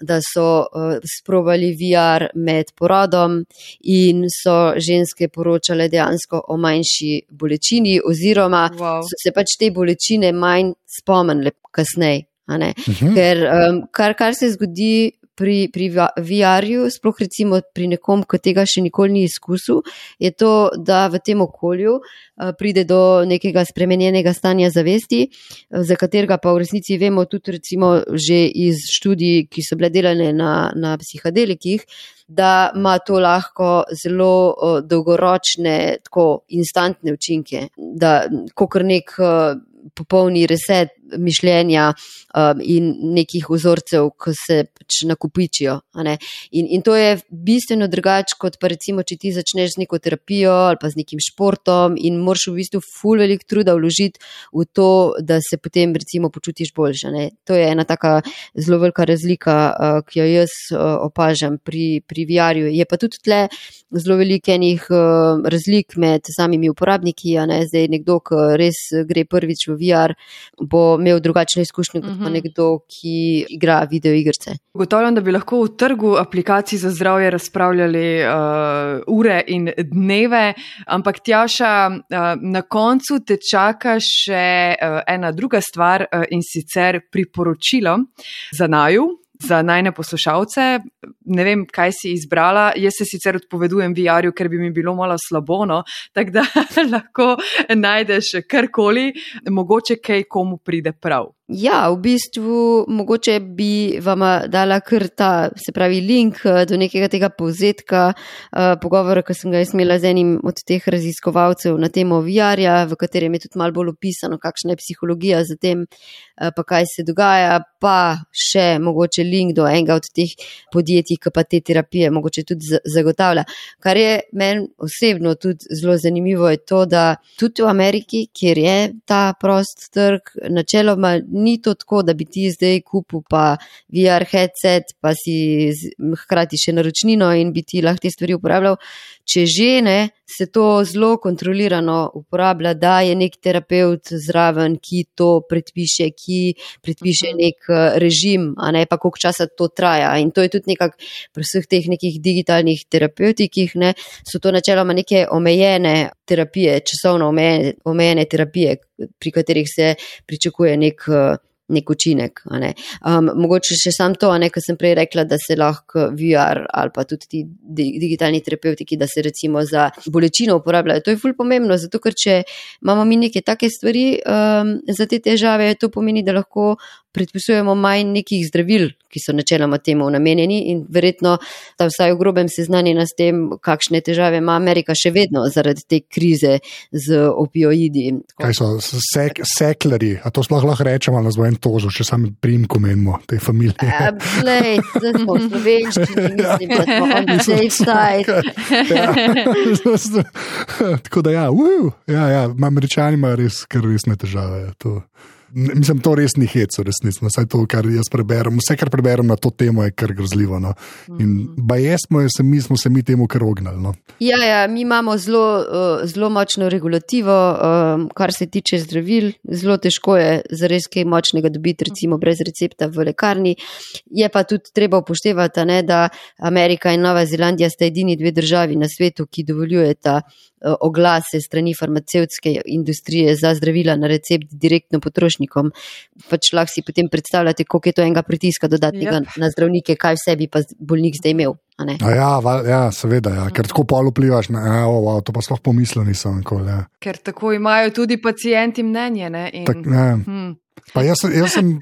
Speaker 3: da so uh, sprobali VR med porodom in so ženske poročale dejansko o manjši bolečini, oziroma wow. so se pač te bolečine manj spomnile kasneje. Uh mhm. -huh. Ker um, kar, kar se zgodi pri, pri VR-ju, sploh recimo pri nekom, ki tega še nikoli ni izkusil, je to, da v tem okolju uh, pride do nekega spremenjenega stanja zavesti, uh, za katerega pa v resnici vemo tudi recimo že iz študij, ki so bile delane na, na psihadelikih, da ima to lahko zelo uh, dolgoročne, tako instantne učinke, da kot nek popolni reset mišljenja um, in nekih vzorcev, ki se pač nakupičijo. In, in to je bistveno drugače, kot pa recimo, če ti začneš z neko terapijo ali pa z nekim športom in moraš v bistvu ful velik truda vložiti v to, da se potem recimo počutiš boljše. Ne? To je ena taka zelo velika razlika, uh, ki jo jaz uh, opažam pri, pri VR-ju. Je pa tudi tle zelo velikenih uh, razlik med samimi uporabniki. Ne? Zdaj nekdo, ki res gre prvič v VR, bo imel drugačne izkušnje kot pa mhm. nekdo, ki igra videoigrice.
Speaker 2: Gotovim, da bi lahko v trgu aplikacij za zdravje razpravljali uh, ure in dneve, ampak tjaša, uh, na koncu te čaka še uh, ena druga stvar uh, in sicer priporočilo za naju za najne poslušalce. Ne vem, kaj si izbrala. Jaz se sicer odpovedujem VR-ju, ker bi mi bilo malo slabo, no? tako da lahko najdeš karkoli, mogoče kaj komu pride prav.
Speaker 3: Ja, v bistvu mogoče bi vam dala kar ta, se pravi, link eh, do nekega tega povzetka uh, pogovora, ki sem ga imela z enim od teh raziskovalcev na temo VR-ja, v katerem je tudi malo bolj opisano, kakšna je psihologija za tem, uh, pa kaj se dogaja, pa še mogoče link do enega od teh podjetij, ki pa te terapije mogoče tudi zagotavlja. Kar je meni osebno tudi zelo zanimivo, je to, da tudi v Ameriki, kjer je ta prost trg, načeloma ni to tako, da bi ti zdaj kupil pa VR headset, pa si hkrati še naročnino in bi ti lahko te stvari uporabljal. Če žene se to zelo kontrolirano uporablja, da je nek terapeut zraven, ki to predpiše, ki predpiše mhm. nek eh, režim, a ne pa koliko časa to traja. In to je tudi nekako pri vseh teh nekih digitalnih terapeutikih, ne, so to načeloma neke omejene terapije, časovno omejene, omejene terapije, pri katerih se pričakuje nek uh, nek učinek. Ne. Um, mogoče še sam to, kar sem prej rekla, da se lahko VR ali pa tudi ti digitalni terapeutiki, da se recimo za bolečino uporabljajo. To je ful pomembno, zato ker če imamo mi neke take stvari um, za te težave, to pomeni, da lahko predpisujemo manj nekih zdravil, ki so načeloma temu namenjeni in verjetno ta vsaj v grobem seznanjena s tem, kakšne težave ima Amerika še vedno zaradi te krize z opioidi.
Speaker 1: Kaj so sek, sekleri, a to sploh lahko rečemo, ali nas bo en tožil, če sami primko menimo te familije.
Speaker 3: Lej, zdaj smo v slovenščini, mislim, da smo on the safe side.
Speaker 1: Ja. Tako da ja, uh, ja, ja, američani imajo res, ker resne težave. To. Mislim, to res ni hec, resnično. Vse to, kar jaz preberem, vse, kar preberem na to temo, je kar grozljivo. No. In mhm. baj smo, se mi smo se mi temu kar ognali. No.
Speaker 3: Ja, ja, mi imamo zelo, uh, zelo močno regulativo, um, kar se tiče zdravil. Zelo težko je za res kaj močnega dobiti, recimo brez recepta v lekarni. Je pa tudi treba upoštevati, ne, da Amerika in Nova Zelandija sta edini dve državi na svetu, ki dovoljujeta uh, oglase strani farmacevtske industrije za zdravila na recept direktno potrošnjo potrošnikom. Pač lahko si potem predstavljate, koliko je to enega pritiska dodatnega yep. na zdravnike, kaj vse bi pa bolnik zdaj imel.
Speaker 1: Ja, val, ja, seveda, ja. ker tako pol vplivaš na ja, oh, wow, to, pa sploh pomislil nisem. Kol, ja.
Speaker 2: Ker tako imajo tudi pacijenti mnenje. In, tak,
Speaker 1: hm. Pa jaz, jaz sem,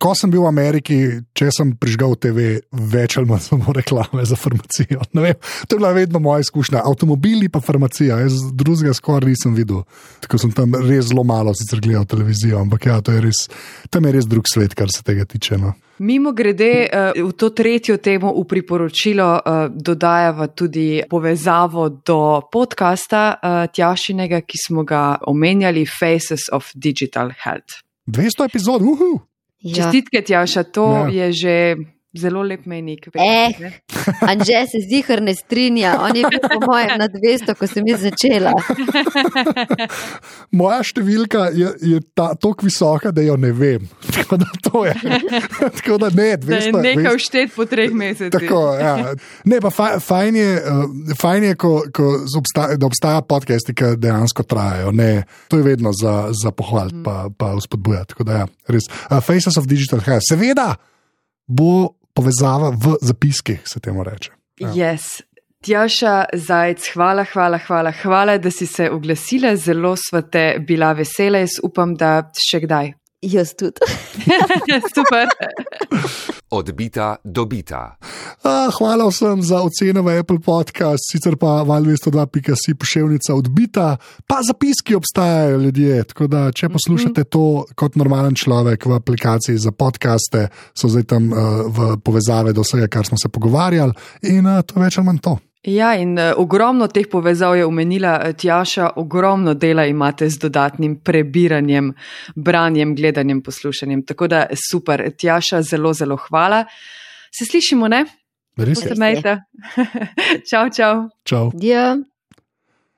Speaker 1: ko sem bil v Ameriki, če sem prižgal TV, več ali manj samo reklame za farmacijo. Vem, to je bila vedno moja izkušnja. Avtomobili pa farmacija, jaz drugega skoraj nisem videl. Tako sem tam res zelo malo sicer gledal televizijo, ampak ja, je res, tam je res drug svet, kar se tega tiče. No.
Speaker 2: Mimo grede, eh, v to tretjo temo v priporočilo eh, dodajava tudi povezavo do podcasta eh, Tjašinega, ki smo ga omenjali, Faces of Digital Health.
Speaker 1: 200 epizod, uhu.
Speaker 2: Ja. Čestitke, Tjaša, to ja. je že zelo lep menik.
Speaker 3: Eh, Anže se zdi, ker ne strinja. On je bil po mojem na 200, ko sem jaz začela.
Speaker 1: Moja številka je, je tako visoka, da jo ne vem. Tako da to je. Tako da ne, 200.
Speaker 2: Da nekaj vštet po treh mesecih.
Speaker 1: Tako, ja. Ne, pa fajn je, uh, fajn je ko, ko obstaja, da obstaja podcasti, ki dejansko trajajo. Ne, to je vedno za, za pohvaliti, mm. pa, pa vzpodbujati. Tako da ja, res. Uh, Faces of Digital Health. Seveda bo povezava v zapiskih, se temu reče.
Speaker 2: Ja. Yes. Tjaša Zajc, hvala, hvala, hvala, hvala, da si se oglasila. Zelo sva te bila vesela. Jaz upam, da še kdaj.
Speaker 3: Jaz tudi.
Speaker 2: Super.
Speaker 4: Odbita, dobita.
Speaker 1: A, hvala vsem za ocene v Apple Podcast, sicer pa val202.si pošiljka odbita, pa zapiski obstajajo ljudje. Tako da, če poslušate to kot normalen človek v aplikaciji za podcaste, so zdaj tam uh, v povezave do vsega, kar smo se pogovarjali, in uh, to je več ali manj to.
Speaker 2: Ja, in uh, ogromno teh povezav je omenila Tjaša, ogromno dela imate z dodatnim prebiranjem, branjem, gledanjem, poslušanjem. Tako da super, Tjaša, zelo, zelo hvala. Se slišimo, ne?
Speaker 1: Res je.
Speaker 2: Čau, čau.
Speaker 1: Čau.
Speaker 3: Ja.